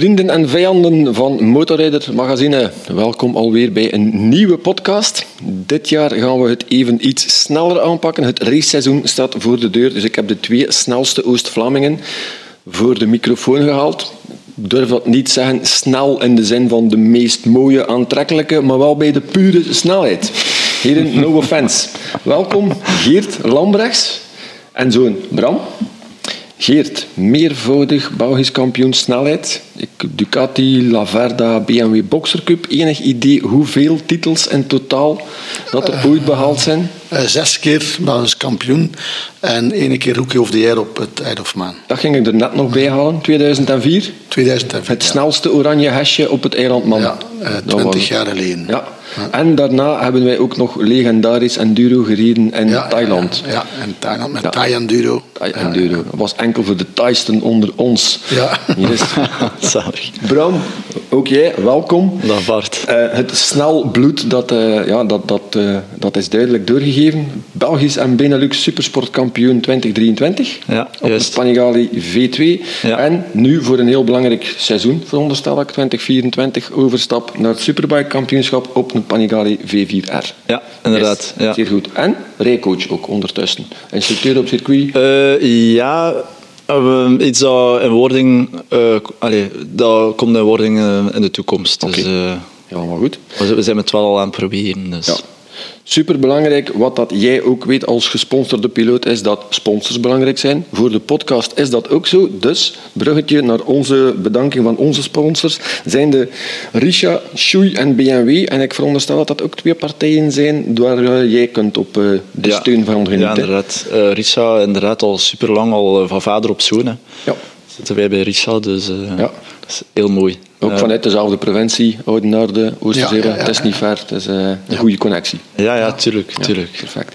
Vrienden en vijanden van Motorrijder Magazine, welkom alweer bij een nieuwe podcast. Dit jaar gaan we het even iets sneller aanpakken. Het raceseizoen staat voor de deur, dus ik heb de twee snelste Oost-Vlamingen voor de microfoon gehaald. Ik durf dat niet zeggen snel in de zin van de meest mooie, aantrekkelijke, maar wel bij de pure snelheid. Heren, no offense. Welkom Geert Lambrechts en zoon Bram. Geert, meervoudig Belgisch kampioen snelheid. Ducati, Laverda, BMW Boxer Cup. Enig idee hoeveel titels in totaal dat er ooit behaald zijn? Uh, zes keer Belgisch kampioen en één keer Rookie of the Year op het Eid of Man. Dat ging ik er net nog bij halen, 2004. 2004 Het snelste oranje hesje op het eiland Man. Ja, uh, 20 jaar geleden. Ja. En daarna hebben wij ook nog legendarisch enduro gereden in ja, Thailand. Ja, ja, in Thailand met Thai Enduro. Thai Enduro. Dat was enkel voor de Thaisten onder ons. Ja. Yes. Bram, ook jij, welkom. Dag Bart. Uh, het snel bloed, dat, uh, ja, dat, dat, uh, dat is duidelijk doorgegeven. Belgisch en Benelux supersportkampioen 2023. Ja, op juist. het Panigale V2. Ja. En nu voor een heel belangrijk seizoen, veronderstel ik, 2024, overstap naar het Superbike kampioenschap op een Panigale V4R. Ja, inderdaad. Yes, Ja. Zeer goed. En rijcoach ook ondertussen. Instructeur op circuit. Eh, ja, eh, iets dat in wording... eh, allee, dat komt in wording eh, in de toekomst. Dus, Oké. eh, Ja, maar goed. we, we zijn het wel al aan het proberen. Dus. Ja. Superbelangrijk, wat dat jij ook weet als gesponsorde piloot, is dat sponsors belangrijk zijn. Voor de podcast is dat ook zo. Dus, bruggetje naar onze bedanking van onze sponsors, zijn de Risha, Shui en BMW. En ik veronderstel dat dat ook twee partijen zijn waar eh, jij kunt op eh, de Ja. steun van Ja, genieten. inderdaad. Eh Risa, inderdaad, al super lang, al van vader op zoon. hè. Ja. Zitten wij bij Risa, dus Ja. Dat is heel mooi. Ook Eh, vanuit dezelfde provincie, Oudenaarde, Oosterzee. Ja, ja, ja, Het is niet ver, het is eh, een goede connectie. Ja, ja, tuurlijk. Ja, tuurlijk. Perfect.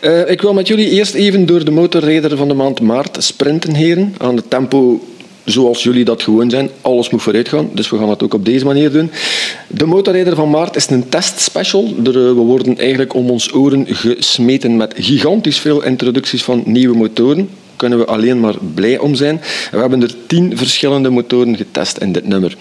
Eh, ik wil met jullie eerst even door de motorrijder van de maand maart sprinten, heren. Aan het tempo zoals jullie dat gewoon zijn. Alles moet vooruit gaan, dus we gaan het ook op deze manier doen. De motorrijder van maart is een testspecial. We worden eigenlijk om ons oren gesmeten met gigantisch veel introducties van nieuwe motoren. Kunnen we alleen maar blij om zijn. We hebben er tien verschillende motoren getest in dit nummer.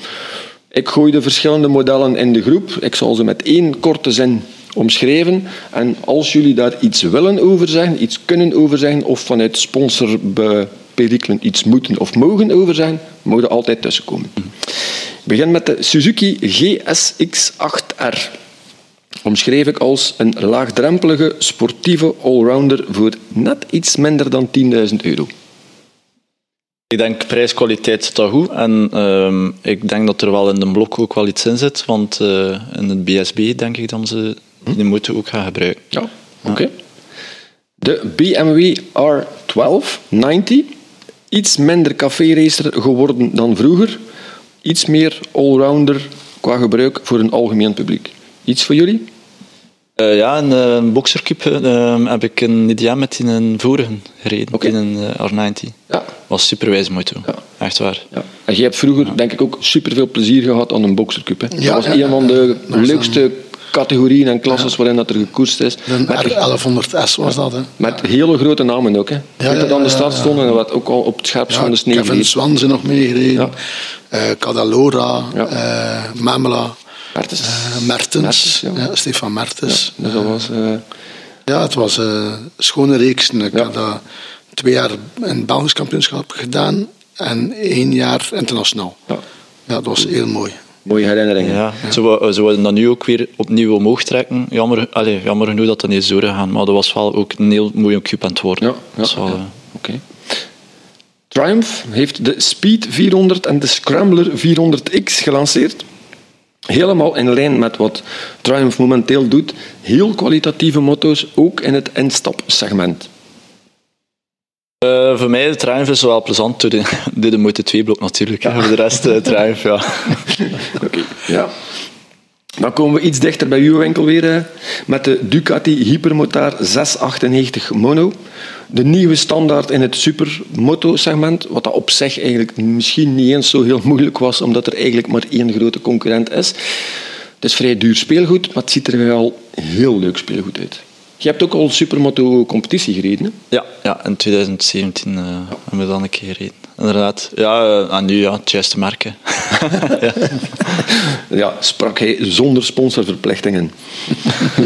Ik gooi de verschillende modellen in de groep. Ik zal ze met één korte zin omschrijven. En als jullie daar iets willen over zeggen, iets kunnen over zeggen, of vanuit sponsorperikelen iets moeten of mogen over zeggen, mogen altijd tussenkomen. Ik begin met de Suzuki GSX-8R. Omschreef ik als een laagdrempelige, sportieve allrounder voor net iets minder dan 10.000 euro. Ik denk prijs-kwaliteit zit goed. En ehm, ik denk dat er wel in de blok ook wel iets in zit. Want eh, in het BSB denk ik dat ze die moeten ook gaan gebruiken. Ja, oké. De BMW R1290. Iets minder café-racer geworden dan vroeger. Iets meer allrounder qua gebruik voor een algemeen publiek. Iets voor jullie? Eh, ja, in eh, een boxercup eh, heb ik een idea met in een vorige gereden. In een eh, R90. Ja. Was superwijs mooi toen. Ja. Echt waar. ja. En jij hebt vroeger, denk ik, ook superveel plezier gehad aan een boxercup. Hè? dat Ja, was ja, een van de leukste categorieën en klasses waarin dat er gekoerst is. Een Met, R1100S was dat. Hè. met hele grote namen ook. Hè. Ja, dat ja, aan de ja, start ja. stonden en wat ook al op het scherpst van de sneeuw Kevin. Swanze nog meegereden. Ja. Eh, Cadalora, Ja. Eh, Mertens. eh, Mertens, ja. ja. Stefan Mertens. Dus dat was... eh, Ja, het was eh, een schone reeks. Ik heb dat twee jaar in het Belgisch kampioenschap gedaan en één jaar internationaal. ja, Ja, dat was heel mooi. mooie herinneringen. Ja. Ze, ze wilden dat nu ook weer opnieuw omhoog trekken. Jammer, allez, jammer genoeg dat dat niet is doorgegaan. Maar dat was wel ook een heel mooie cup aan het worden. Ja, ja, ja. eh, Oké. Triumph heeft de Speed 400 en de Scrambler 400X gelanceerd. Helemaal in lijn met wat Triumph momenteel doet. Heel kwalitatieve motto's, ook in het instapsegment. Eh, voor mij, de Triumph is wel plezant. Door de, door de Moto 2 blok natuurlijk. hè. Voor de rest, uh, Triumph, ja. Oké. Ja. Dan komen we iets dichter bij uw winkel weer eh, met de Ducati Hypermotar 698 Mono. De nieuwe standaard in het supermoto-segment, wat dat op zich eigenlijk misschien niet eens zo heel moeilijk was, omdat er eigenlijk maar één grote concurrent is. Het is vrij duur speelgoed, maar het ziet er wel heel leuk speelgoed uit. Je hebt ook al supermoto competitie gereden. Hè? Ja, ja, in 2017 uh, hebben we dan een keer gereden. Inderdaad. Ja, uh, en nu ja, het juiste merken. ja. ja, sprak hij zonder sponsorverplichtingen.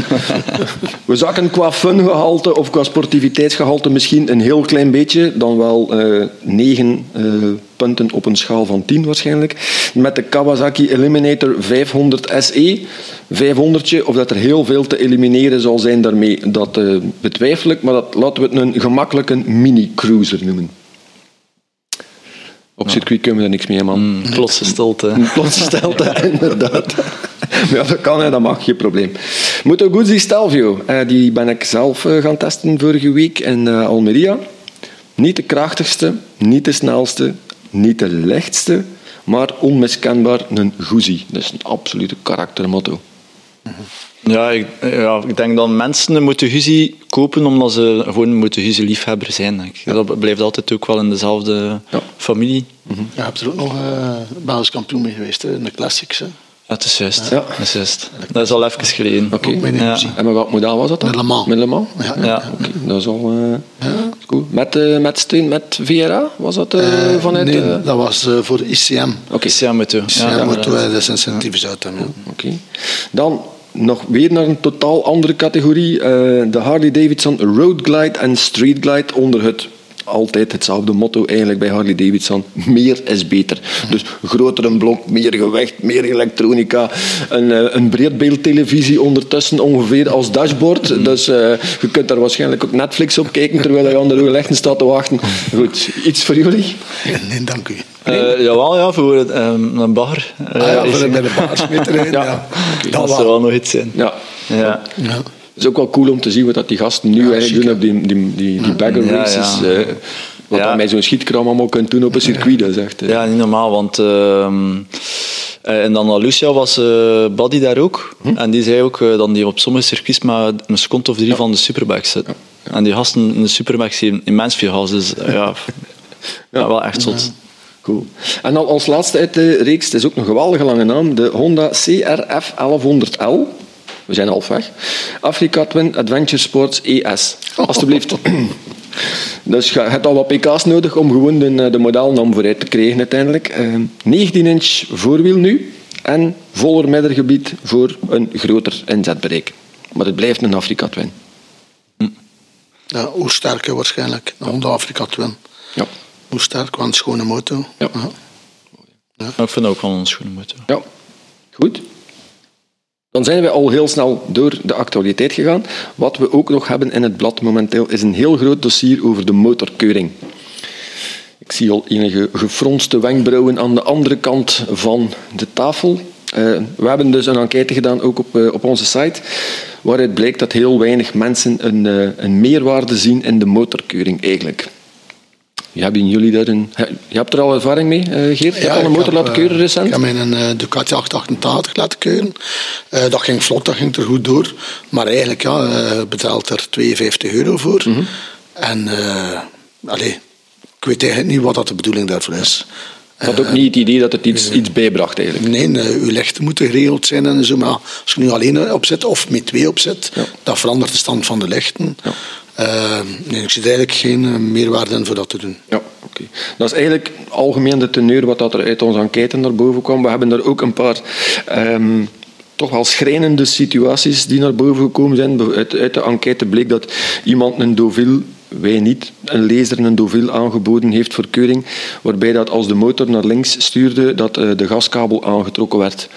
we zakken qua fungehalte of qua sportiviteitsgehalte misschien een heel klein beetje, dan wel uh, negen punten op een schaal van 10 waarschijnlijk. Met de Kawasaki Eliminator 500 SE. 500 of dat er heel veel te elimineren zal zijn daarmee, dat uh, betwijfel ik, maar dat laten we het een gemakkelijke mini-cruiser noemen. Op circuit kunnen we er niks mee, man. Mm, plotse stilte. Plotse stilte, inderdaad. ja, dat kan, hè, dat mag, geen probleem. Moto Guzzi Stelvio, uh, die ben ik zelf uh, gaan testen vorige week in Almeria. Niet de krachtigste, niet de snelste, niet de lichtste, maar onmiskenbaar een Guzzi. Dus een absolute karaktermotto. Ja ik, ja, ik denk dat mensen een Moto kopen omdat ze gewoon een Moto liefhebber zijn. Denk ik. Ja. Dat blijft altijd ook wel in dezelfde ja. familie. Mm -hmm. Ja, je hebt er ook nog uh, basiskampioen mee geweest, hè, in de classics. Hè. Ja, het is juist. Ja. Dat, is juist. dat is al even geleden. Oké. Okay. Ja. En met wat model was dat dan? Met Le Mans. Met Le Mans? Ja. ja. Okay. Dat is al uh, ja. Cool. Met, uh, met steun, met VRA was dat uh, vanuit? Nee, dat was voor ICM. Oké, okay. ICM Moto. ICM ja, Moto, dat is incentiefs uit dan. Oké. Okay. Dan nog weer naar een totaal andere categorie. de Harley Davidson Road Glide en Street Glide onder het altijd hetzelfde motto eigenlijk bij Harley Davidson. Meer is beter. Dus groter een blok, meer gewicht, meer elektronica. Een, een breedbeeldtelevisie ondertussen ongeveer als dashboard. Dus uh, je kunt daar waarschijnlijk ook Netflix op kijken terwijl je aan de staat te wachten. Goed, iets voor jullie? Nee, dank u. Uh, jawel, ja, voor um, een bagger. Uh, ah, ja, voor met een baggersmeter ja. ja. Okay. Dat, dat zou wel nog iets zijn. Ja. ja. ja. Het is ook wel cool om te zien wat die gasten nu ja, eigenlijk doen op die, die, die, die bagger races. Ja, ja. Uh, wat ja. met zo'n schietkram allemaal kunt doen op een circuit. Dat is echt, uh. Ja, niet normaal, want uh, in Andalusia was uh, Buddy daar ook. Hm? En die zei ook uh, dat die op sommige circuits maar een seconde of drie van de superbikes zit. En die gasten in de superbikes hebben immens veel gas. Dus ja, ja. wel echt zot. Cool. En dan als laatste uit de reeks, het is ook een geweldige lange naam, de Honda CRF 1100L. We zijn half weg. Africa Twin Adventure Sports ES. Alsjeblieft. Dus je hebt al wat pk's nodig om gewoon de, de modelnaam vooruit te krijgen uiteindelijk. Uh, 19 inch voorwiel nu en voller middengebied voor een groter inzetbereik. Maar het blijft een Africa Twin. Hm. Ja, hoe sterker waarschijnlijk. Een Honda Africa Twin. Ja. Hoe sterk, want een schone motor. Ja. ja. ja. Ik vind ook wel een schone motor. Ja, goed. Dan zijn we al heel snel door de actualiteit gegaan. Wat we ook nog hebben in het blad momenteel is een heel groot dossier over de motorkeuring. Ik zie al enige gefronste wenkbrauwen aan de andere kant van de tafel. Uh, we hebben dus een enquête gedaan, ook op, uh, op onze site, waaruit blijkt dat heel weinig mensen een, uh, een meerwaarde zien in de motorkeuring eigenlijk. Hebben jullie daar een... Je hebt er al ervaring mee, uh, Geert? Je hebt al een motor laten keuren recent? Ik heb mijn uh, Ducati 888 laten keuren. Uh, dat ging vlot, dat ging er goed door. Maar eigenlijk, ja, uh, betaalt er 52 euro voor. Mm -hmm. En, allez, ik weet eigenlijk niet wat dat de bedoeling daarvoor is. Je had ook niet het idee dat het iets, iets bijbracht eigenlijk? Nee, uw lichten moeten geregeld zijn en zo. Maar als je nu alleen opzet of met twee opzet, ja. dat verandert de stand van de lichten. Ja. Uh, nee, ik zie eigenlijk geen meerwaarde in voor dat te doen. Ja, oké. Dat is eigenlijk algemeen de teneur wat dat er uit onze enquête naar boven kwam. We hebben er ook een paar um, toch wel schrijnende situaties die naar boven gekomen zijn. Uit, uit de enquête bleek dat iemand een Deauville wij niet, een lezer een Deauville aangeboden heeft voor keuring, waarbij dat als de motor naar links stuurde, dat uh, de gaskabel aangetrokken werd.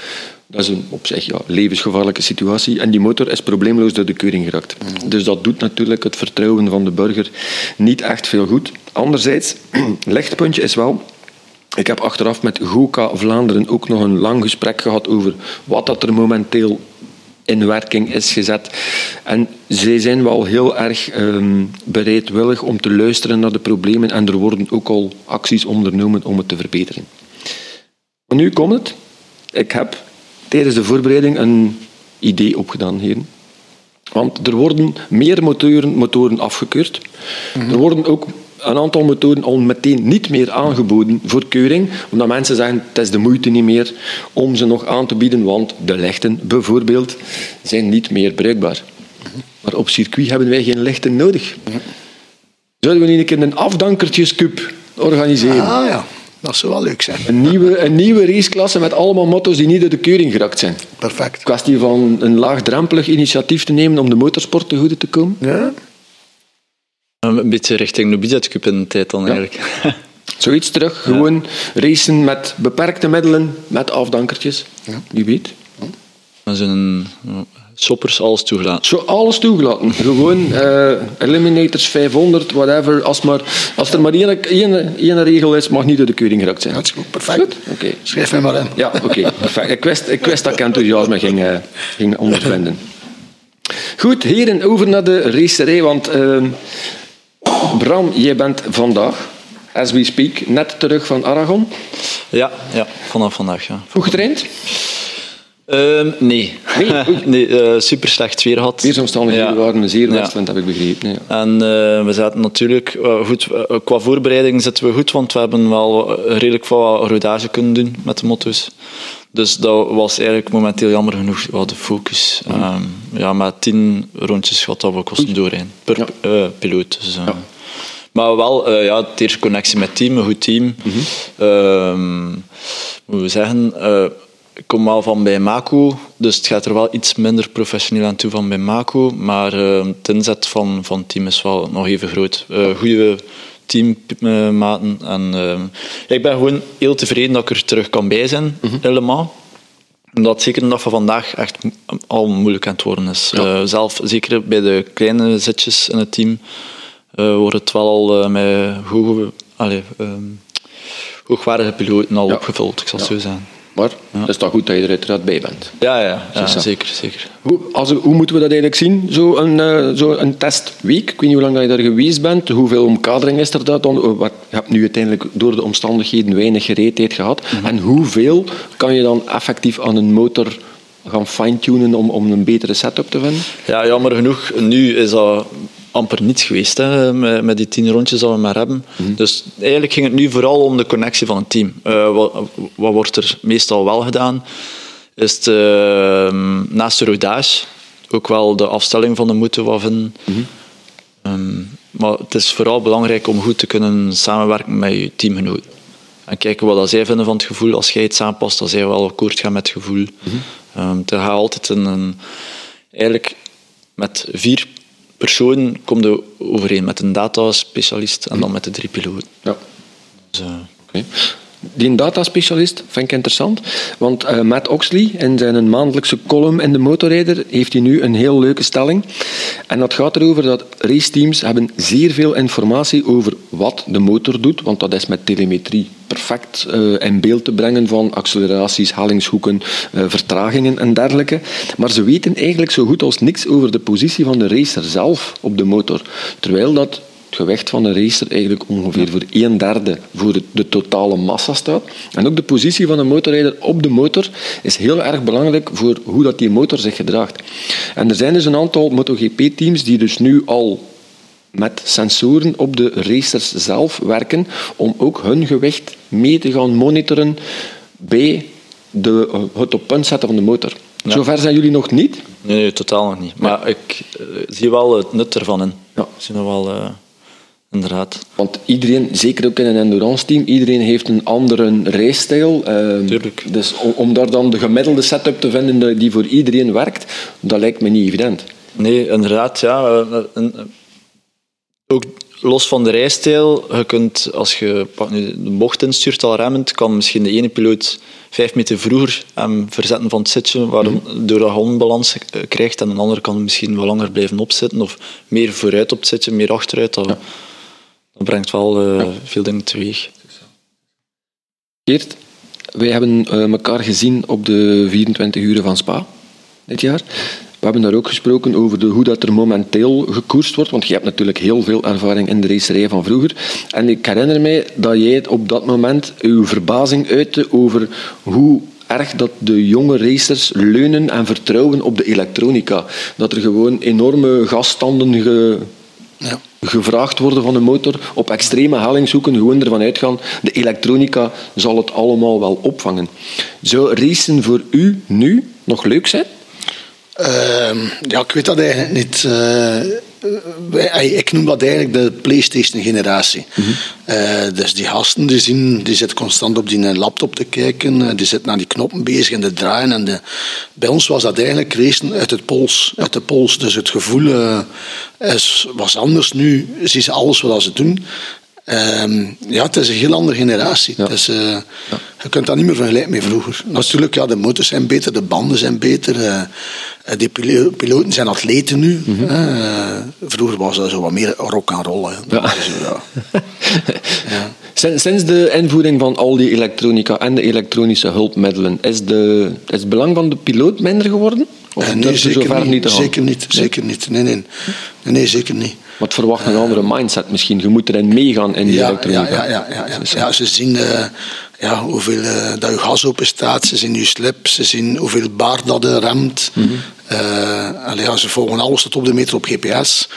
Dat is een op zich ja, levensgevaarlijke situatie. En die motor is probleemloos door de keuring geraakt. Dus dat doet natuurlijk het vertrouwen van de burger niet echt veel goed. Anderzijds, lichtpuntje is wel ik heb achteraf met GOKA Vlaanderen ook nog een lang gesprek gehad over wat dat er momenteel in werking is gezet. En zij zijn wel heel erg um, bereidwillig om te luisteren naar de problemen en er worden ook al acties ondernomen om het te verbeteren. Maar nu komt het. Ik heb tijdens de voorbereiding een idee opgedaan, heren. Want er worden meer motoren, motoren afgekeurd. Mm-hmm. Er worden ook een aantal motoren al meteen niet meer aangeboden voor keuring, omdat mensen zeggen het is de moeite niet meer om ze nog aan te bieden, want de lichten bijvoorbeeld zijn niet meer bruikbaar. Maar op circuit hebben wij geen lichten nodig. Zouden we niet een keer een afdankertjescup organiseren? Ah ja, dat zou wel leuk zijn. Een nieuwe, een nieuwe raceklasse met allemaal motto's die niet door de keuring geraakt zijn. Perfect. Kwestie van een laagdrempelig initiatief te nemen om de motorsport te goede te komen. Ja? Een beetje richting de Budget Cup in de tijd dan eigenlijk. Zoiets terug, gewoon racen met beperkte middelen, met afdankertjes. Wie weet. Dan zijn shoppers alles toegelaten. Zo alles toegelaten. Gewoon eh, Eliminators 500, whatever. Als, maar, als er maar één, één, één regel is, mag niet door de keuring geraakt zijn. Dat is goed, perfect. Goed? Oké. Schrijf mij maar in. Ja, oké. perfect. Ik wist, ik wist dat ik enthousiasme ging, eh, ging ondervinden. Goed, heren, over naar de racerij. Want uh, Bram, jij bent vandaag, as we speak, net terug van Aragon. Ja, ja vanaf vandaag. Ja. Goed getraind? Um, nee. Nee, nee uh, super slecht weer gehad. Weersomstandigheden ja. waren zeer wisselend, ja. heb ik begrepen. Ja. En uh, we zaten natuurlijk uh, goed. qua voorbereiding zitten we goed, want we hebben wel redelijk wat rodage kunnen doen met de motto's. Dus dat was eigenlijk momenteel jammer genoeg wel de focus. Mm. Um, ja, met tien rondjes gaat dat we kosten doorheen per ja. piloot. Dus, ja. Maar wel, ja, het eerste connectie met team, een goed team. Mm -hmm. moeten we zeggen ik kom wel van bij Mako, dus het gaat er wel iets minder professioneel aan toe van bij Mako. Maar uh, het inzet van, van het team is wel nog even groot. Uh, goede teammaten. en uh, ik ben gewoon heel tevreden dat ik er terug kan bij zijn, mm -hmm. helemaal. Omdat zeker de dag van vandaag echt al moeilijk aan het worden is. Ja. zelf, zeker bij de kleine zitjes in het team, wordt het wel al met hoge, allez, hoogwaardige piloten al ja. opgevuld, ik zal ja. zo zeggen. Maar ja. het is toch goed dat je er uiteraard bij bent. Ja, ja, ja zeker. zeker. Hoe, als, hoe moeten we dat eigenlijk zien, zo'n een, uh, zo een testweek? Ik weet niet hoe lang dat je daar geweest bent. Hoeveel omkadering is er dat dan? Je hebt nu uiteindelijk door de omstandigheden weinig gereedheid gehad. Mm -hmm. En hoeveel kan je dan effectief aan een motor gaan fine-tunen om, om een betere setup te vinden? Ja, jammer genoeg. Nu is dat amper niets geweest hè, met, met, die tien rondjes dat we maar hebben. Mm -hmm. Dus eigenlijk ging het nu vooral om de connectie van het team. Uh, wat, wat, wordt er meestal wel gedaan? Is het, uh, naast de rodage ook wel de afstelling van de moeten wat vinden. Mm -hmm. um, maar het is vooral belangrijk om goed te kunnen samenwerken met je teamgenoten. En kijken wat zij vinden van het gevoel. Als jij het aanpast, dan zij wel akkoord gaan met het gevoel. Mm -hmm. um, er gaat altijd een, een, eigenlijk met vier persoon komt er overeen met een dataspecialist en dan met de drie piloten. Ja. Dus, uh, okay. Die dataspecialist vind ik interessant, want uh, Matt Oxley in zijn maandelijkse column in de Motorrijder heeft hij nu een heel leuke stelling. En dat gaat erover dat raceteams hebben zeer veel informatie over wat de motor doet, want dat is met telemetrie perfect uh, in beeld te brengen van acceleraties, hellingshoeken, uh, vertragingen en dergelijke. Maar ze weten eigenlijk zo goed als niks over de positie van de racer zelf op de motor. Terwijl dat gewicht van een racer eigenlijk ongeveer voor een derde voor de, de, totale massa staat. En ook de positie van een motorrijder op de motor is heel erg belangrijk voor hoe dat die motor zich gedraagt. En er zijn dus een aantal MotoGP-teams die dus nu al met sensoren op de racers zelf werken om ook hun gewicht mee te gaan monitoren bij de, het op punt zetten van de motor. Ja. Zover zijn jullie nog niet? Nee, nee totaal nog niet. Maar ja. ik uh, zie wel het nut ervan in. Ja. Ik zie nog wel... Uh, inderdaad. Want iedereen, zeker ook in een endurance-team, iedereen heeft een andere rijstijl. Uh, Tuurlijk. Dus om, om, daar dan de gemiddelde setup te vinden die voor iedereen werkt, dat lijkt me niet evident. Nee, inderdaad. Ja. Een, ook los van de rijstijl, je kunt, als je nu de bocht instuurt al remmend, kan misschien de ene piloot vijf meter vroeger hem verzetten van het zitje, waardoor hij onbalans krijgt, en een ander kan misschien wel langer blijven opzitten, of meer vooruit op het zitje, meer achteruit. Dat, ja. Dat brengt wel ja. veel dingen teweeg. Geert, wij hebben uh, elkaar gezien op de 24 uur van Spa dit jaar. We hebben daar ook gesproken over de, hoe dat er momenteel gekoerst wordt, want je hebt natuurlijk heel veel ervaring in de racerij van vroeger. En ik herinner mij dat jij op dat moment uw verbazing uitte over hoe erg dat de jonge racers leunen en vertrouwen op de elektronica. Dat er gewoon enorme gasstanden ge, ja. Gevraagd worden van de motor, op extreme hellingshoeken gewoon ervan uitgaan, de elektronica zal het allemaal wel opvangen. Zou racen voor u nu nog leuk zijn? Ehm, ja, ik weet dat eigenlijk niet. Eh, ik noem dat eigenlijk de PlayStation-generatie. Eh, dus die gasten die, zien, die zitten constant op die laptop te kijken, eh, die zitten aan die knoppen bezig en te draaien. En de, bij ons was dat eigenlijk racen uit het pols. Uit de pols. Dus het gevoel eh, is, was anders. Nu zien ze alles wat ze doen. Ehm, ja, het is een heel andere generatie. Het is, eh, Je kunt dat niet meer vergelijken met vroeger. Natuurlijk, ja, de motors zijn beter, de banden zijn beter. eh, eh, die pilo- piloten zijn atleten nu. eh. vroeger was dat zo wat meer rock and roll. ja. Sinds, sinds de invoering van al die elektronica en de elektronische hulpmiddelen, is, de, is het belang van de piloot minder geworden? Of Eh, nee, zeker niet, niet te gaan? zeker niet. Zeker niet. Nee, nee. nee, nee, zeker niet. Want verwacht een andere mindset misschien. Je moet erin meegaan in die Ja, ja, elektronica. ja, ja, ja, ja. Ja, ze zien eh, ja, hoeveel eh, dat je gas open staat, ze zien je slip, ze zien hoeveel bar dat je remt. Mhm. Eh, ze volgen alles tot op de meter op GPS.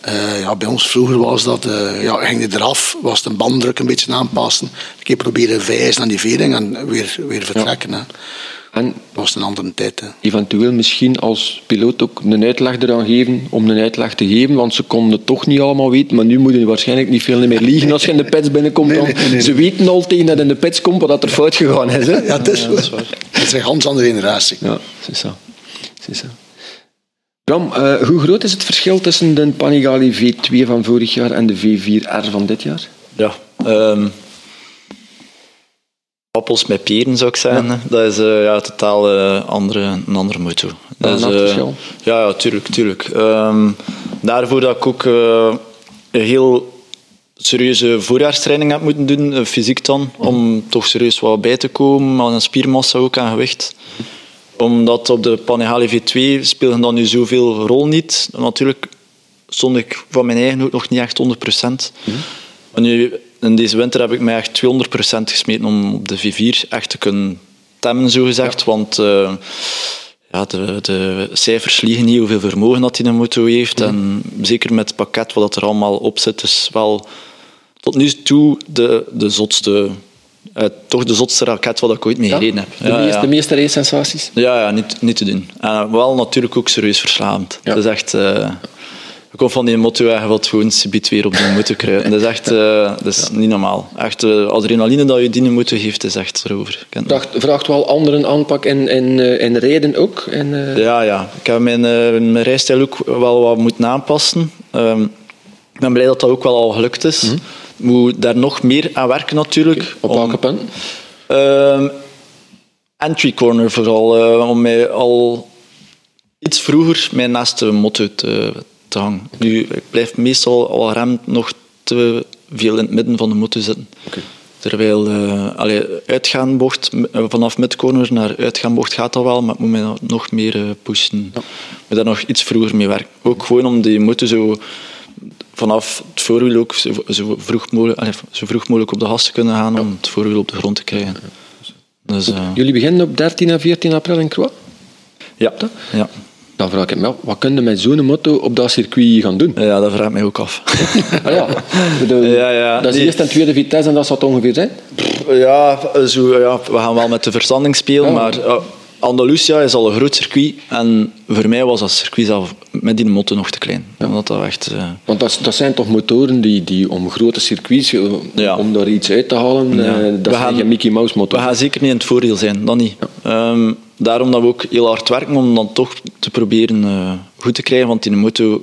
Eh, ja, bij ons vroeger was dat, eh, ja, ging je eraf, was de banddruk een beetje aanpassen. Een keer proberen vijzen aan die vering en weer, weer vertrekken. Hè. En Dat was een andere tijd. Hè. eventueel misschien als piloot ook een uitleg eraan geven om een uitleg te geven, want ze konden het toch niet allemaal weten, maar nu moeten je waarschijnlijk niet veel meer liegen als je in de pits binnenkomt. Nee, dan. nee, nee, nee. Ze weten al tegen dat in de pits komt wat er fout gegaan is. Hè? Ja, het is, het is een ganz andere generatie. Ja, c'est ça. C'est ça. Bram, eh, hoe groot is het verschil tussen de Panigale V2 van vorig jaar en de V4R van dit jaar? Ja, ehm, appels met peren zou ik zeggen. Dat is eh, ja, totaal eh, andere, een andere. Ja, Dat is, een eh, verschil. ja, ja, tuurlijk. tuurlijk. Ehm, daarvoor dat ik ook een heel serieuze voorjaarstraining heb moeten doen, fysiek dan, om toch serieus wat bij te komen, aan spiermassa ook aan gewicht. Omdat op de Panigale V2 speelde dan nu zoveel rol niet. Natuurlijk stond ik van mijn eigen ook nog niet echt 100%. Maar nu, in deze winter heb ik mij echt 200% gesmeten om op de V4 echt te kunnen temmen, zo gezegd. Want eh, ja, de, de cijfers liegen niet hoeveel vermogen dat die een motor heeft. En zeker met het pakket wat er allemaal op zit, is wel tot nu toe de, de zotste, eh, toch de zotste raket wat ik ooit mee gereden heb. De, meeste, de meeste race-sensaties? Ja, ja niet, niet te doen. En wel natuurlijk ook serieus verslavend. Ja. Dat is echt... eh ik kom van die motto en je wilt gewoon subiet weer op die motor kruipen. Dat is echt eh, dat is niet normaal. Echt, de adrenaline dat je die motor geeft, is echt erover. Vraagt, vraagt wel andere aanpak in, in, eh, in rijden ook? En, eh, Ja, ja. Ik heb mijn, eh, mijn rijstijl ook wel wat moeten aanpassen. Ehm, ik ben blij dat dat ook wel al gelukt is. Ik moet daar nog meer aan werken natuurlijk. Op welke punt? Ehm, entry corner vooral, eh, om mij al iets vroeger mijn naast de motto te, te hangen. Nu, ik blijf meestal al rem nog te veel in het midden van de motto zitten. Terwijl uh, allee, uitgaanbocht, eh, vanaf midcorner naar uitgaanbocht gaat dat wel, maar ik moet mij nog meer uh, pushen. Ja. Ik moet daar nog iets vroeger mee werken. Ook gewoon om die motor zo vanaf het voorwiel ook zo, zo, vroeg mogelijk, allee, zo vroeg mogelijk op de gas te kunnen gaan om het voorwiel op de grond te krijgen. Dus. Jullie beginnen op 13 en 14 april in Croix? Ja. ja. Dan vraag ik me af, wat kun je met zo'n motto op dat circuit gaan doen? Ja, dat vraag ik mij ook af. ah, ja. Bedoel, ja, ja. Dat is eerst en tweede vitesse en dat zal het ongeveer zijn? Ja, zo, ja, we gaan wel met de verstanding spelen, ja. maar uh, Andalusia is al een groot circuit en voor mij was dat circuit zelf met die motor nog te klein. Ja. Omdat dat echt, uh... Want dat, dat, zijn toch motoren die, die om grote circuits, ja. om daar iets uit te halen, ja. uh, dat we zijn geen Mickey Mouse motor. We gaan zeker niet in het voordeel zijn, dat niet. Um, daarom dat we ook heel hard werken om dan toch te proberen uh, goed te krijgen, want die motor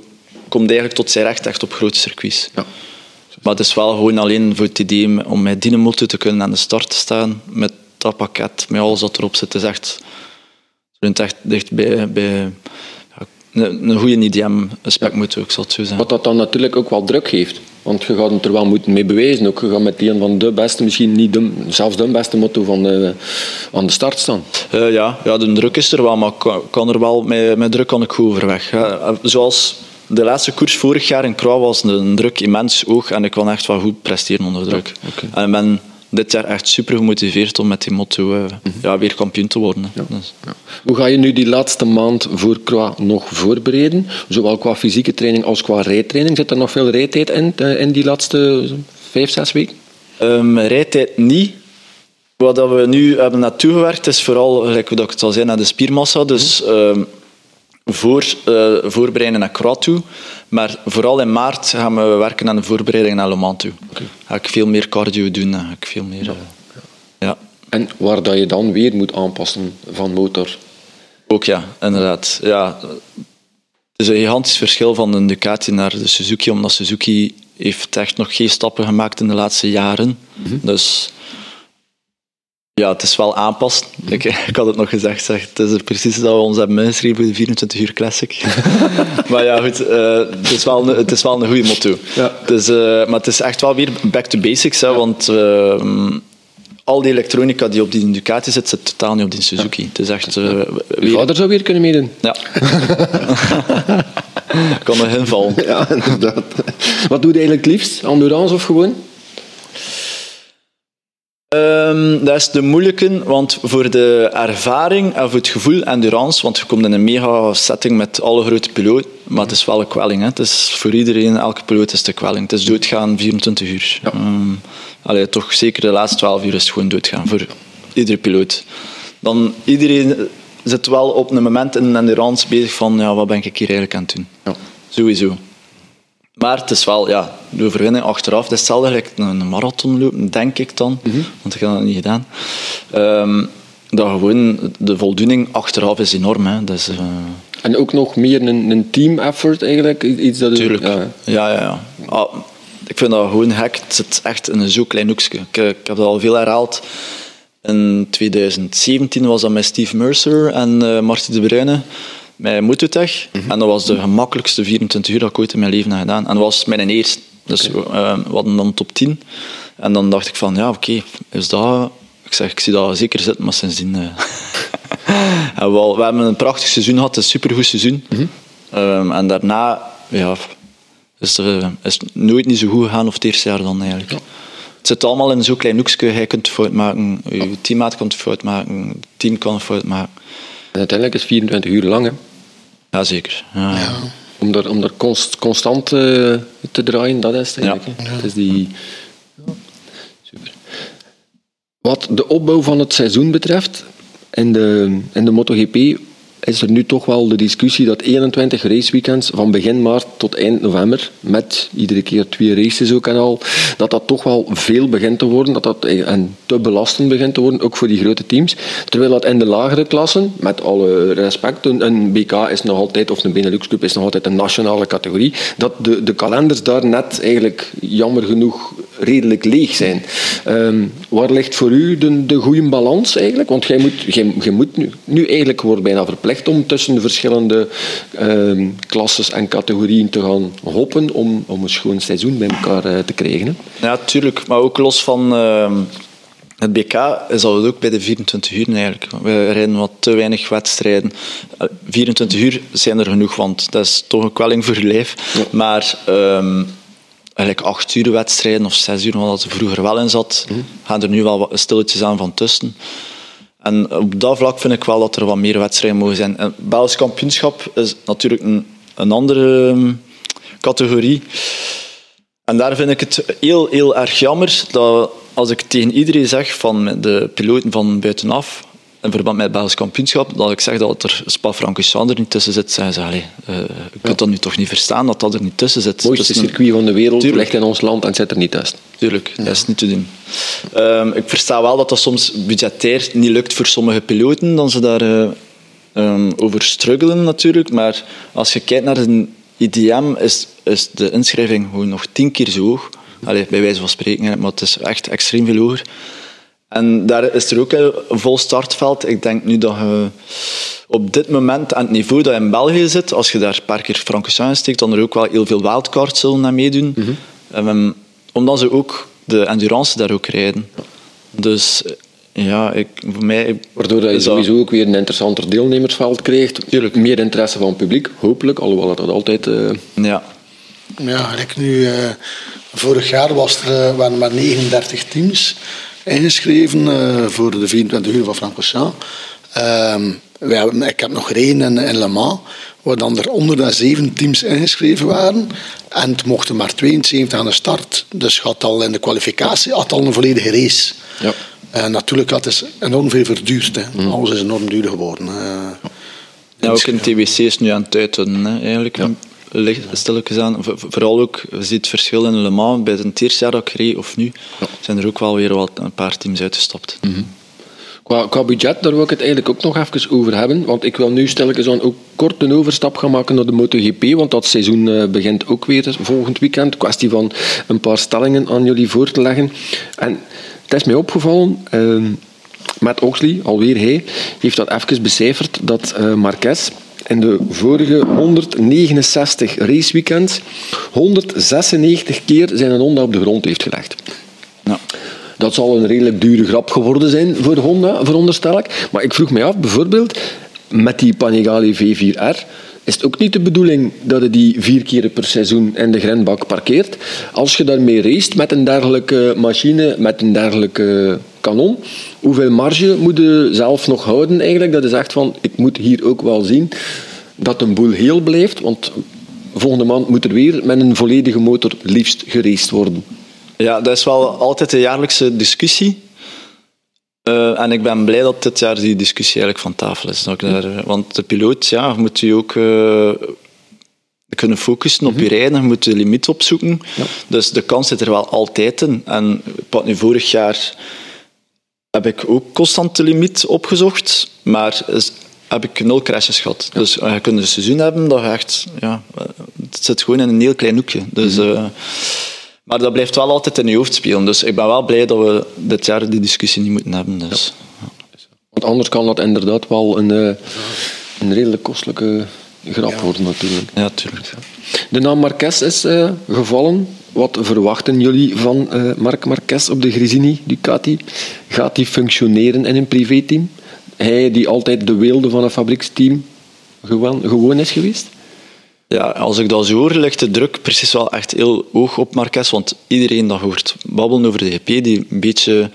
komt eigenlijk tot zijn recht echt op grote circuits. Ja. Maar het is wel gewoon alleen voor het idee om met die motor te kunnen aan de start te staan, met dat pakket, met alles wat erop zit, is echt, het echt dicht bij, bij een, een goede IDM-spec moet ook, zal het zo zijn. Wat dat dan natuurlijk ook wel druk geeft. Want je gaat het er wel moeten mee bewijzen. Ook je gaat met een van de beste, misschien niet de, zelfs de beste motto van de, aan de start staan. Uh, ja, ja, de druk is er wel, maar kan, kan er wel, met, met druk kan ik goed overweg. Ja, zoals de laatste koers vorig jaar in Croix was de druk immens hoog en ik kon echt wel goed presteren onder druk. Ja, okay. En ben dit jaar echt super gemotiveerd om met die motto mm -hmm. ja, weer kampioen te worden. Ja. Dus. Ja. Hoe ga je nu die laatste maand voor Croix nog voorbereiden? Zowel qua fysieke training als qua rijtraining. Zit er nog veel rijtijd in, in die laatste vijf, zes weken? Um, rijtijd niet. Wat we nu hebben naartoe gewerkt is vooral, gelijk hoe ik het al zei, naar de spiermassa. Dus um, voor, uh, voorbereiden naar Croix toe. Maar vooral in maart gaan we werken aan de voorbereiding naar Le Mans toe. Okay. Ga ik veel meer cardio doen. Ga ik veel meer, ja. Uh, ja. En waar dat je dan weer moet aanpassen van motor? Ook ja, inderdaad. Ja. Het is een gigantisch verschil van de Ducati naar de Suzuki, omdat Suzuki heeft echt nog geen stappen gemaakt in de laatste jaren. Mm -hmm. Dus ja, het is wel aanpassen. Ik, ik, had het nog gezegd, zeg, het is precies dat we ons hebben ingeschreven voor de 24 uur classic. maar ja, goed, uh, het, is wel een, het is wel een goede motto. Ja. Dus, uh, maar het is echt wel weer back to basics, hè, want uh, al die elektronica die op die Ducati zit, zit totaal niet op die Suzuki. Ja. Het is echt... Uh, weer... vader zou weer kunnen meedoen. Ja. kan er invallen. Ja, inderdaad. Wat doe je eigenlijk liefst? Endurance of gewoon? Um, dat is de moeilijke, want voor de ervaring en voor het gevoel endurance, want je komt in een mega setting met alle grote piloten, maar het is wel een kwelling. Hè. Het is voor iedereen, elke piloot is de kwelling. Het is doodgaan 24 uur. Ja. Um, allee, toch zeker de laatste 12 uur is het gewoon doodgaan voor iedere piloot. Dan iedereen zit wel op een moment in endurance bezig van ja, wat ben ik hier eigenlijk aan het doen. Ja. Sowieso. Maar het is wel, ja, de overwinning achteraf, het is hetzelfde gelijk een marathon lopen, denk ik dan, mm -hmm. want ik heb dat niet gedaan. Um, dat gewoon, de voldoening achteraf is enorm. Hè. Dus, uh... En ook nog meer een, een team effort eigenlijk? Iets dat Tuurlijk, ja. ja, ja, ja. Ah, ik vind dat gewoon gek. Het zit echt in een zo klein hoekje. Ik, ik heb dat al veel herhaald. In 2017 was dat met Steve Mercer en uh, Marty de Bruyne met Mototech. Mm -hmm. En dat was de gemakkelijkste 24 uur dat ik ooit in mijn leven heb gedaan. En dat was mijn eerste. Dus okay. uh, we hadden dan top 10. En dan dacht ik van, ja, oké, okay, is dat... Ik zeg, ik zie dat zeker zitten, maar sindsdien... Uh... en we, we, hebben een prachtig seizoen gehad, een supergoed seizoen. Mm -hmm. um, en daarna, ja, is het, uh, is het nooit niet zo goed gegaan, of het eerste jaar dan eigenlijk. Ja. Het zit allemaal in zo'n klein hoekje. Hij kunt fout maken, je teammaat kan fout maken, het team kan fout maken. Uiteindelijk is het 24 uur lang, hè? Ja, zeker. Ja. ja. Om er, om er const, constant uh, te draaien, dat is het eigenlijk. Ja. Het is die... Ja. Super. Wat de opbouw van het seizoen betreft, in de, in de MotoGP is er nu toch wel de discussie dat 21 raceweekends van begin maart tot eind november, met iedere keer twee races ook en al, dat dat toch wel veel begint te worden, dat dat en te belastend begint te worden, ook voor die grote teams. Terwijl dat in de lagere klassen, met alle respect, een BK is nog altijd, of een Benelux Cup is nog altijd een nationale categorie, dat de, de kalenders daar net eigenlijk jammer genoeg redelijk leeg zijn. Um, waar ligt voor u de, de goede balans eigenlijk? Want jij moet, jij, jij moet nu, nu eigenlijk wordt bijna verplicht om tussen de verschillende uh, klasses en categorieën te gaan hoppen om, om een schoon seizoen bij elkaar uh, te krijgen. Hè? Ja, tuurlijk. Maar ook los van uh, het BK is dat ook bij de 24 uur eigenlijk. We rijden wat te weinig wedstrijden. 24 uur zijn er genoeg, want dat is toch een kwelling voor je lijf. Ja. Maar... Um, eigenlijk acht uur wedstrijden of zes uur, wat er vroeger wel in zat, mm. gaan er nu wel wat stilletjes aan van tussen. En op dat vlak vind ik wel dat er wat meer wedstrijden mogen zijn. Het Belgisch kampioenschap is natuurlijk een, een andere um, categorie. En daar vind ik het heel, heel erg jammer dat als ik tegen iedereen zeg van de piloten van buitenaf, in verband met het Belgisch kampioenschap, dat ik zeg dat er Spa-Francorchamps er niet tussen zit, zeggen ze, allee, uh, je kunt ja. dat nu toch niet verstaan, dat dat er niet tussen zit. Het mooiste circuit van de wereld Tuurlijk. ligt in ons land en zit er niet tussen. Tuurlijk, ja. dat is niet te doen. Um, ik versta wel dat dat soms budgetair niet lukt voor sommige piloten, dan ze daar uh, um, over struggelen natuurlijk, maar als je kijkt naar de IDM, is, is de inschrijving gewoon nog tien keer zo hoog. Allee, bij wijze van spreken, maar het is echt extreem veel hoger. En daar is er ook een vol startveld. Ik denk nu dat je op dit moment aan het niveau dat je in België zit, als je daar een paar keer Frankenstein steekt, dan er ook wel heel veel wildcards zullen naar meedoen. Mm -hmm. um, omdat ze ook de endurance daar ook rijden. Dus ja, ik, voor mij... Waardoor je sowieso ook weer een interessanter deelnemersveld krijgt. Tuurlijk. Meer interesse van het publiek, hopelijk. Alhoewel dat altijd... Uh... Ja. Ja, ik nu... Uh, vorig jaar was er, uh, waren maar 39 teams ingeschreven uh, voor de 24 uur van Francorchamps. Uh, ik heb nog gereden in, in Le Mans, waar dan er onder de zeven teams ingeschreven waren. En het mochten maar 72 aan de start. Dus had al in de kwalificatie had al een volledige race. Ja. Uh, natuurlijk had het enorm veel verduurd. Hè. Mm. Alles is enorm duur geworden. Ja, ook in TBC is nu aan het uiten, hè, eigenlijk. Ja. Stilletjes aan. Vooral ook, je ziet het verschil in Le Mans. Bij het eerste jaar dat ik reed, of nu, ja. zijn er ook wel weer wat, een paar teams uitgestapt. Mm -hmm. Qua, qua, budget, daar wil ik het eigenlijk ook nog even over hebben. Want ik wil nu stilletjes aan ook kort een overstap gaan maken naar de MotoGP. Want dat seizoen uh, begint ook weer volgend weekend. Kwestie van een paar stellingen aan jullie voor te leggen. En het is mij opgevallen... Uh, Matt Oxley, alweer hij, heeft dat even becijferd dat uh, Marquez in de vorige 169 raceweekends 196 keer zijn Honda op de grond heeft gelegd. Ja. Dat zal een redelijk dure grap geworden zijn voor Honda, veronderstel ik. Maar ik vroeg me af, bijvoorbeeld, met die Panigale V4R is het ook niet de bedoeling dat je die vier keer per seizoen in de grindbak parkeert. Als je daarmee race met een dergelijke machine, met een dergelijke kanon, hoeveel marge moet je zelf nog houden eigenlijk? Dat is echt van, ik moet hier ook wel zien dat een boel heel blijft, want volgende maand moet er weer met een volledige motor liefst geraced worden. Ja, dat is wel altijd een jaarlijkse discussie. Uh, en ik ben blij dat dit jaar die discussie eigenlijk van tafel is. Daar, want de piloot ja, moet je ook uh, kunnen focussen op je mhm. rijden, je moet de limiet opzoeken. Ja. Dus de kans zit er wel altijd in. En wat nu vorig jaar heb ik ook constant de limiet opgezocht, maar heb ik nul crashes gehad. Ja. Dus uh, je kunt een seizoen hebben dat je echt, ja, het zit gewoon in een heel klein hoekje. Dus, mm maar dat blijft wel altijd in je hoofd spelen. Dus ik ben wel blij dat we dit jaar die discussie niet moeten hebben. Dus. Ja. Want anders kan dat inderdaad wel een, een redelijk kostelijke grap worden natuurlijk. Ja, tuurlijk. De naam Marquez is uh, gevallen. Wat verwachten jullie van uh, Marc Marquez op de Grisini Ducati? Gaat hij functioneren in een privéteam? Hij die altijd de weelde van een fabrieksteam gewoon, gewoon is geweest? Ja, als ik dat zo hoor, ligt de druk precies wel echt heel hoog op Marquez. Want iedereen dat hoort babbelen over de GP, die een beetje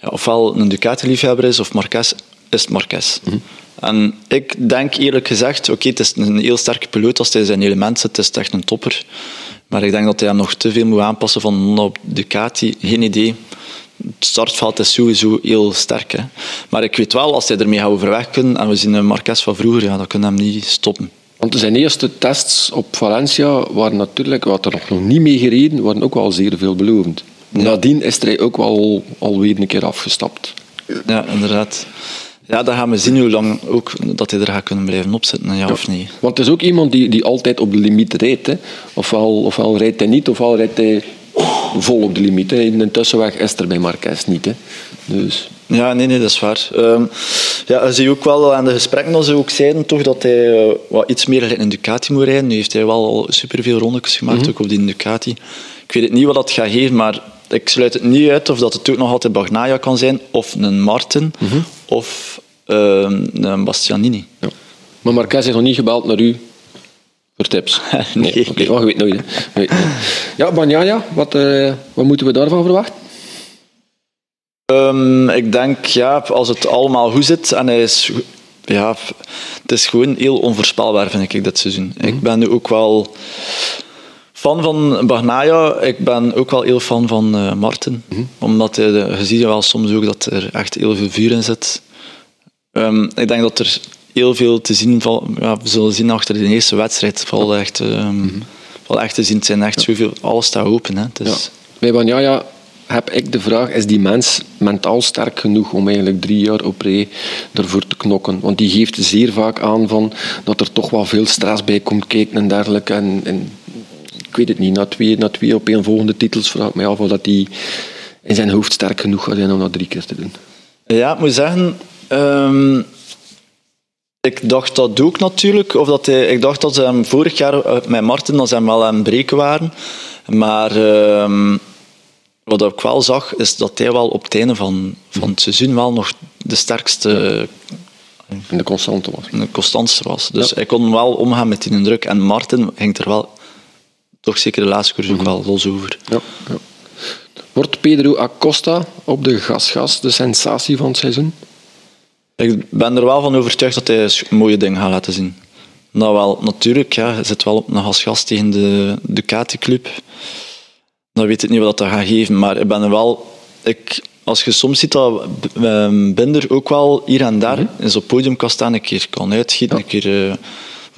ja, ofwel een Ducati-liefhebber is of Marquez, is Marquez. Mm -hmm. En ik denk eerlijk gezegd, oké, het is een heel sterke piloot als hij zijn element zit, het is echt een topper. Maar ik denk dat hij nog te veel moet aanpassen van op Ducati. Geen idee. Het startveld is sowieso heel sterk. Hè. Maar ik weet wel, als hij ermee gaat overweg kunnen, en we zien een Marquez van vroeger, ja, dan kunnen we hem niet stoppen. Want zijn eerste tests op Valencia waren natuurlijk, wat er nog niet mee gereden, waren ook wel zeer veelbelovend. Nadien is hij ook wel alweer een keer afgestapt. Ja, inderdaad. Ja, dan gaan we zien hoe lang ook dat hij er gaat kunnen blijven opzetten, ja, ja, of niet. Want het is ook iemand die, die altijd op de limiet rijdt. Hè. Ofwel, ofwel rijdt hij niet, ofwel rijdt hij vol op de limiet. Hè. In de tussenweg is er bij Marquez niet. Hè. Dus... Ja, nee, nee, dat is waar. Um, ja, zie je ook wel aan de gesprekken dat ze ook zeiden toch dat hij uh, wat iets meer in een Ducati moet rijden. Nu heeft hij wel al superveel rondetjes gemaakt, mm -hmm. ook op die Ducati. Ik weet het niet wat dat gaat geven, maar ik sluit het niet uit of dat het ook nog altijd Bagnaia kan zijn, of een Martin, mm -hmm. Of uh, een Bastianini. Ja. Maar Marquez heeft nog niet gebeld naar u voor tips? nee. nee. Okay. Oh, je weet nooit. Hè. Ja, Bagnaia, wat, uh, wat moeten we daarvan verwachten? Um, ik denk, ja, als het allemaal goed zit en hij is... Ja, het is gewoon heel onvoorspelbaar, vind ik, dit seizoen. Mm -hmm. Ik ben nu ook wel fan van Bagnaia. Ik ben ook wel heel fan van uh, Martin. Mm -hmm. Omdat hij, je ziet wel soms ook dat er echt heel veel vuur in zit. Um, ik denk dat er heel veel te zien valt. Ja, we zullen zien achter de eerste wedstrijd. Valt echt, um, mm -hmm. echt te zien. Het zijn echt ja. zoveel, alles staat open. Hè. Dus... Ja. Bij Bagnaia heb ik de vraag, is die mens mentaal sterk genoeg om eigenlijk drie jaar op rij ervoor te knokken? Want die geeft zeer vaak aan van dat er toch wel veel stress bij komt kijken en dergelijke. En, en ik weet het niet, na twee, na twee op één volgende titels vraag ik mij af of dat hij in zijn hoofd sterk genoeg gaat zijn om dat drie keer te doen. Ja, ik moet zeggen... Um, ik dacht dat ook natuurlijk. Of dat hij, ik dacht dat ze hem vorig jaar met Martin dat ze hem wel aan het breken waren. Maar... Um, wat ik wel zag, is dat hij wel op het einde van, van het seizoen wel nog de sterkste... En de constante was. De constantste was. Dus ja. hij kon wel omgaan met die druk. En Martin ging er wel, toch zeker de laatste koers ook wel los over. Ja, ja. Wordt Pedro Acosta op de gasgas de sensatie van het seizoen? Ik ben er wel van overtuigd dat hij een mooie dingen gaat laten zien. Nou wel, natuurlijk, ja, hij zit wel op een gasgas tegen de Ducati-club dan weet ik niet wat dat gaat geven. Maar ik ben er wel... Ik als je soms ziet dat ehm, Binder ook wel hier en daar Mhm. in zo'n podium kan staan, een keer kan uitschieten, een keer eh,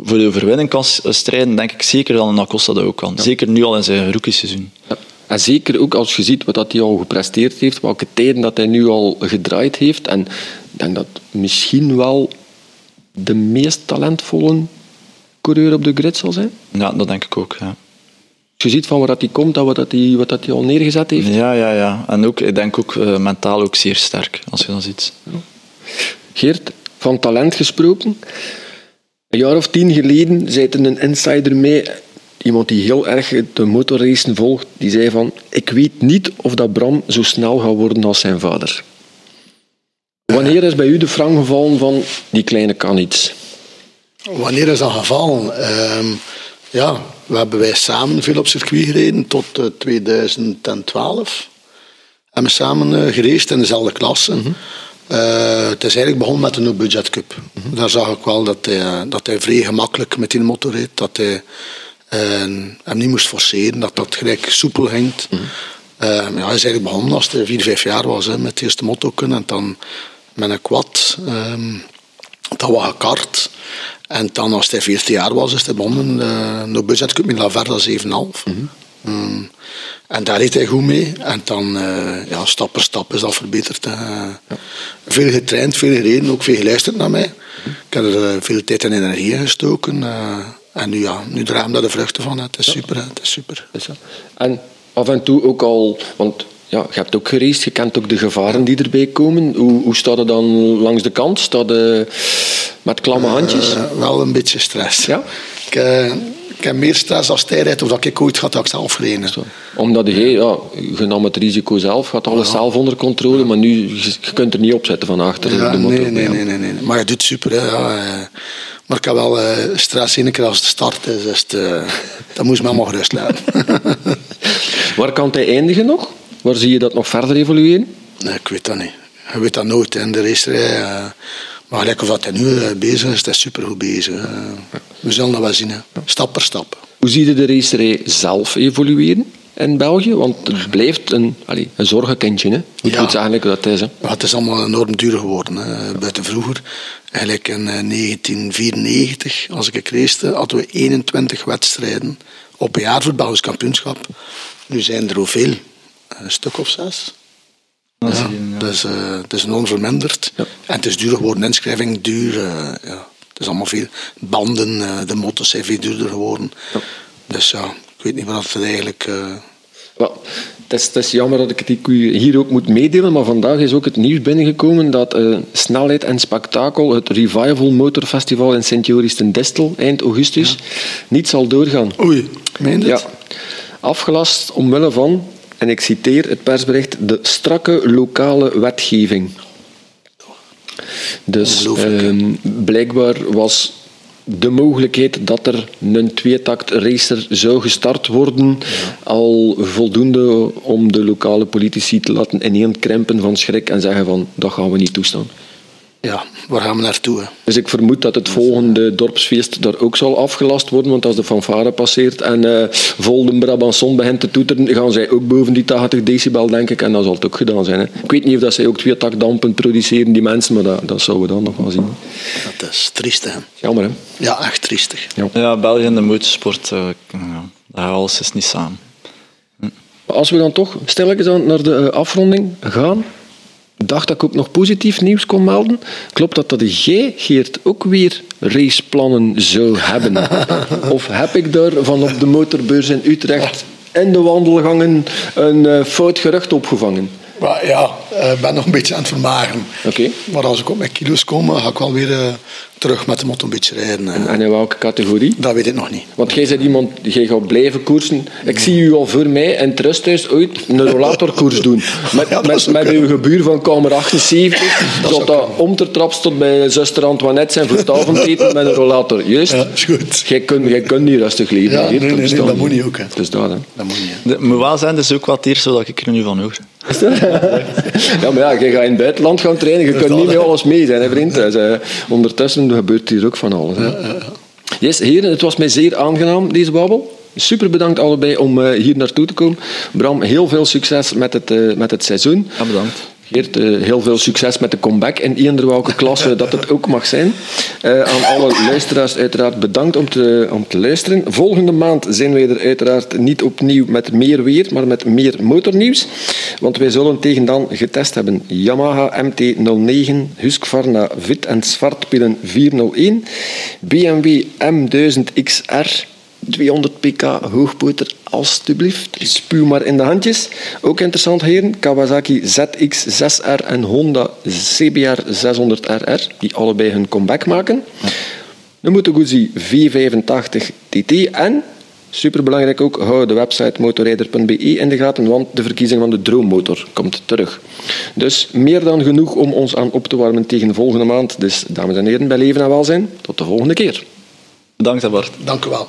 voor de overwinning kan s- strijden, denk ik zeker dat een Acosta dat ook kan. Zeker nu al in zijn rookieseizoen. Ja. En zeker ook als je ziet wat dat hij al gepresteerd heeft, welke tijden dat hij nu al gedraaid heeft. En ik denk dat misschien wel de meest talentvolle coureur op de grid zal zijn. Ja, dat denk ik ook. Ja. Als je ziet van waar dat hij komt en wat, dat hij, wat dat hij al neergezet heeft. Ja, ja, ja. En ook, ik denk ook eh, mentaal ook zeer sterk, als je dat ziet. Geert, van talent gesproken. Een jaar of tien geleden zei er een insider mee, iemand die heel erg de motorracen volgt, die zei van, ik weet niet of dat Bram zo snel gaat worden als zijn vader. Wanneer is bij u de frang gevallen van, die kleine kan iets? Wanneer is dat gevallen? Ehm, ja, we hebben wij samen veel op circuit gereden tot eh, 2012. Hebben we samen eh gereisd in dezelfde klasse. Eh, het is eigenlijk begonnen met een budget cup. Daar zag ik wel dat hij, dat hij vrij gemakkelijk met die motor reed. Dat hij eh, hem niet moest forceren, dat dat gelijk soepel ging. Eh, ja, hij is eigenlijk begonnen als hij 4, 5 jaar was hè, met het eerste motto kunnen. En dan met een quad. ehm, dat was gekart. En dan, als hij 14 jaar was, is hij begonnen uh, no budget cup met Laverda 7,5. Mm. En daar reed hij goed mee. En dan, eh, ja, stap per stap is dat verbeterd. eh. Veel getraind, veel gereden, ook veel geluisterd naar mij. Ik heb er eh, veel tijd en energie in gestoken. en nu, ja, nu dragen we daar de vruchten van. Het is super, het is super. Is? En af en toe ook al, want ja, je hebt ook gereisd, je kent ook de gevaren die erbij komen. Hoe, hoe staat het dan langs de kant? Staat het met klamme handjes? Wel een beetje stress. Ja? Ik, ik heb meer stress als hij rijdt, of dat ik ooit had dat ik zelf heb. Omdat je, ja, je nam het risico zelf, gaat alles zelf onder controle, maar nu, je, je kunt er niet op zetten van achter Ja, de motor. nee, nee, nee, nee, nee. Maar je doet super. Hè, eh. Maar ik heb wel eh, stress één keer als het start is. is het, eh, dat moest me allemaal gerust laten. Waar kan hij eindigen nog? Waar zie je dat nog verder evolueren? nee, ik weet dat niet. Je weet dat nooit in de racerij. eh. Maar gelijk of dat hij nu eh, bezig is, dat is supergoed bezig. eh. we zullen dat wel zien. Hè. Stap per stap. Hoe zie je de racerij zelf evolueren in België? Want het blijft een, allez, een zorgenkindje, hè? Hoe Ja. goed eigenlijk dat is. Hè? Het is allemaal enorm duur geworden. Hè. Buiten vroeger, eigenlijk in eh, 1994, als ik race, hadden we 21 wedstrijden op een jaar voor het Belgisch kampioenschap. Nu zijn er hoeveel? Een stuk of zes. Ja, ja. Dus eh, het is enorm verminderd. Ja. En het is duur geworden, inschrijving duur. eh, ja. Het is allemaal veel. Banden, eh, de motto's zijn veel duurder geworden. Dus ja, ik weet niet wat het eigenlijk... Wel, het, is, het is jammer dat ik het hier ook moet meedelen, maar vandaag is ook het nieuws binnengekomen dat Snelheid en Spektakel, het Revival Motorfestival in Sint-Joris ten Distel, eind augustus, niet zal doorgaan. Oei, meen je Ja, afgelast omwille van, en ik citeer het persbericht, de strakke lokale wetgeving. Dus ehm, blijkbaar was de mogelijkheid dat er een tweetakt racer zou gestart worden al voldoende om de lokale politici te laten ineenkrimpen van schrik en zeggen van dat gaan we niet toestaan. Ja, waar gaan we naartoe? Hè? Dus ik vermoed dat het volgende dorpsfeest daar ook zal afgelast worden, want als de fanfare passeert en eh vol de Brabanson begint te toeteren, gaan zij ook boven die 80 decibel, denk ik, en dat zal het ook gedaan zijn. Hè. Ik weet niet of dat zij ook twee takdampen produceren, die mensen, maar dat, dat zouden we dan nog wel zien. Dat is triestig. hè. Jammer, hè? Ja, echt triestig. Ja, België en de motorsport, eh, ja, dat gaat alles is niet samen. Maar als we dan toch stilletjes aan naar de eh, afronding gaan, dacht dat ik ook nog positief nieuws kon melden. Klopt dat dat jij, Geert, ook weer raceplannen zou hebben? of heb ik daar van op de motorbeurs in Utrecht in de wandelgangen een eh, fout gerucht opgevangen? Maar ja, eh, ik ben nog een beetje aan het vermageren. Oké. Maar als ik op mijn kilo's kom, ga ik wel weer eh, terug met de motto een beetje rijden. eh. En in welke categorie? Dat weet ik nog niet. Want jij bent iemand, jij gaat blijven koersen. Ik zie u al voor mij in het rusthuis ooit een rollatorkoers doen. Met, Ja, dat met, kunnen. uw gebuur van kamer 78. Dat zal dat om te traps tot bij zuster Antoinette zijn voor het avondeten met een rollator. Juist? Ja, is goed. Jij kunt, jij kunt niet rustig leven. Ja, nee, nee, nee, bestaat dat moet niet ook, hè. Dus dat, hè. Dat moet niet. hè. Moet wel zijn, dat is ook wat het eerste dat ik er nu van hoor. Ja, maar ja, jij gaat in het buitenland gaan trainen. Je kunt niet met alles mee zijn, hè, vriend. Dus, eh, ondertussen gebeurt hier ook van alles. Hè. Yes, heren, het was mij zeer aangenaam, deze babbel. Super bedankt allebei om eh, hier naartoe te komen. Bram, heel veel succes met het, eh, met het seizoen. Ja, bedankt. Geert, eh, heel veel succes met de comeback in eender welke klasse dat het ook mag zijn. Uh, aan alle luisteraars uiteraard bedankt om te, om te luisteren. Volgende maand zijn wij er uiteraard niet opnieuw met meer weer, maar met meer motornieuws. Want wij zullen tegen dan getest hebben Yamaha MT-09, Husqvarna Vit en Zwartpillen 401, BMW M1000XR 200 pk hoogpoter, alstublieft. Spuw maar in de handjes. Ook interessant, heren. Kawasaki ZX6R en Honda CBR 600RR, die allebei hun comeback maken. De Moto Guzzi V85 TT en, superbelangrijk ook, hou de website motorrijder.be in de gaten, want de verkiezing van de droommotor komt terug. Dus meer dan genoeg om ons aan op te warmen tegen de volgende maand. Dus, dames en heren, bij leven en welzijn, tot de volgende keer. Bedankt, Bart. Dank u wel.